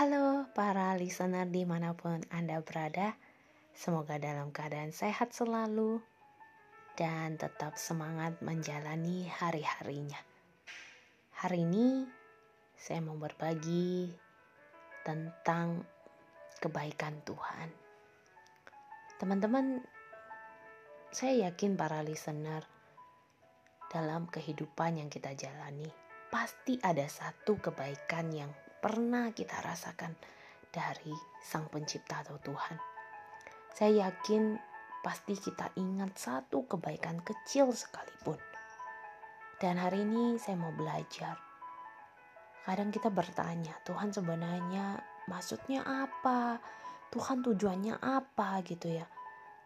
Halo para listener di mana pun Anda berada Semoga dalam keadaan sehat selalu Dan tetap semangat menjalani hari-harinya. Hari ini saya mau berbagi tentang kebaikan Tuhan. Teman-teman saya yakin para listener dalam kehidupan yang kita jalani pasti ada satu kebaikan yang pernah kita rasakan dari Sang Pencipta atau Tuhan. Saya yakin pasti kita ingat satu kebaikan kecil sekalipun. Dan hari ini saya mau belajar. Kadang kita bertanya, Tuhan sebenarnya maksudnya apa? Tuhan tujuannya apa gitu ya.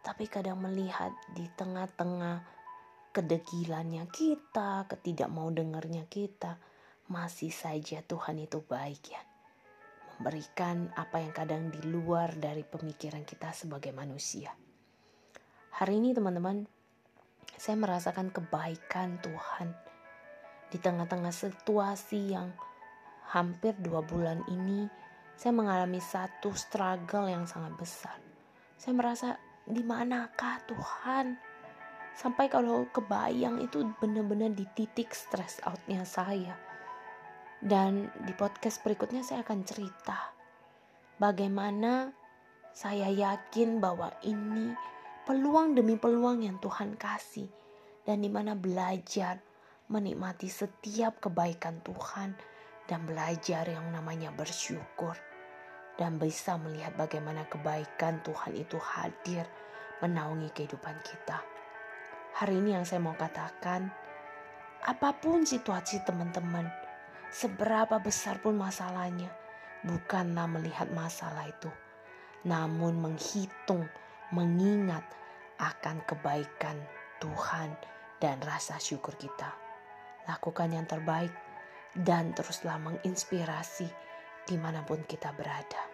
Tapi kadang melihat di tengah-tengah kedegilannya kita, ketidak mau dengarnya kita, masih saja Tuhan itu baik ya. Memberikan apa yang kadang di luar dari pemikiran kita sebagai manusia. Hari ini teman-teman, saya merasakan kebaikan Tuhan di tengah-tengah situasi yang hampir dua bulan ini saya mengalami satu struggle yang sangat besar. Saya merasa di manakah Tuhan? sampai kalau kebayang itu benar-benar di titik stress outnya saya dan di podcast berikutnya saya akan cerita bagaimana saya yakin bahwa ini peluang demi peluang yang Tuhan kasih dan di mana belajar menikmati setiap kebaikan Tuhan dan belajar yang namanya bersyukur dan bisa melihat bagaimana kebaikan Tuhan itu hadir menaungi kehidupan kita. Hari ini yang saya mau katakan, apa pun situasi teman-teman, seberapa besar pun masalahnya, bukanlah melihat masalah itu, namun menghitung, mengingat akan kebaikan Tuhan dan rasa syukur kita. Lakukan yang terbaik dan teruslah menginspirasi di mana pun kita berada.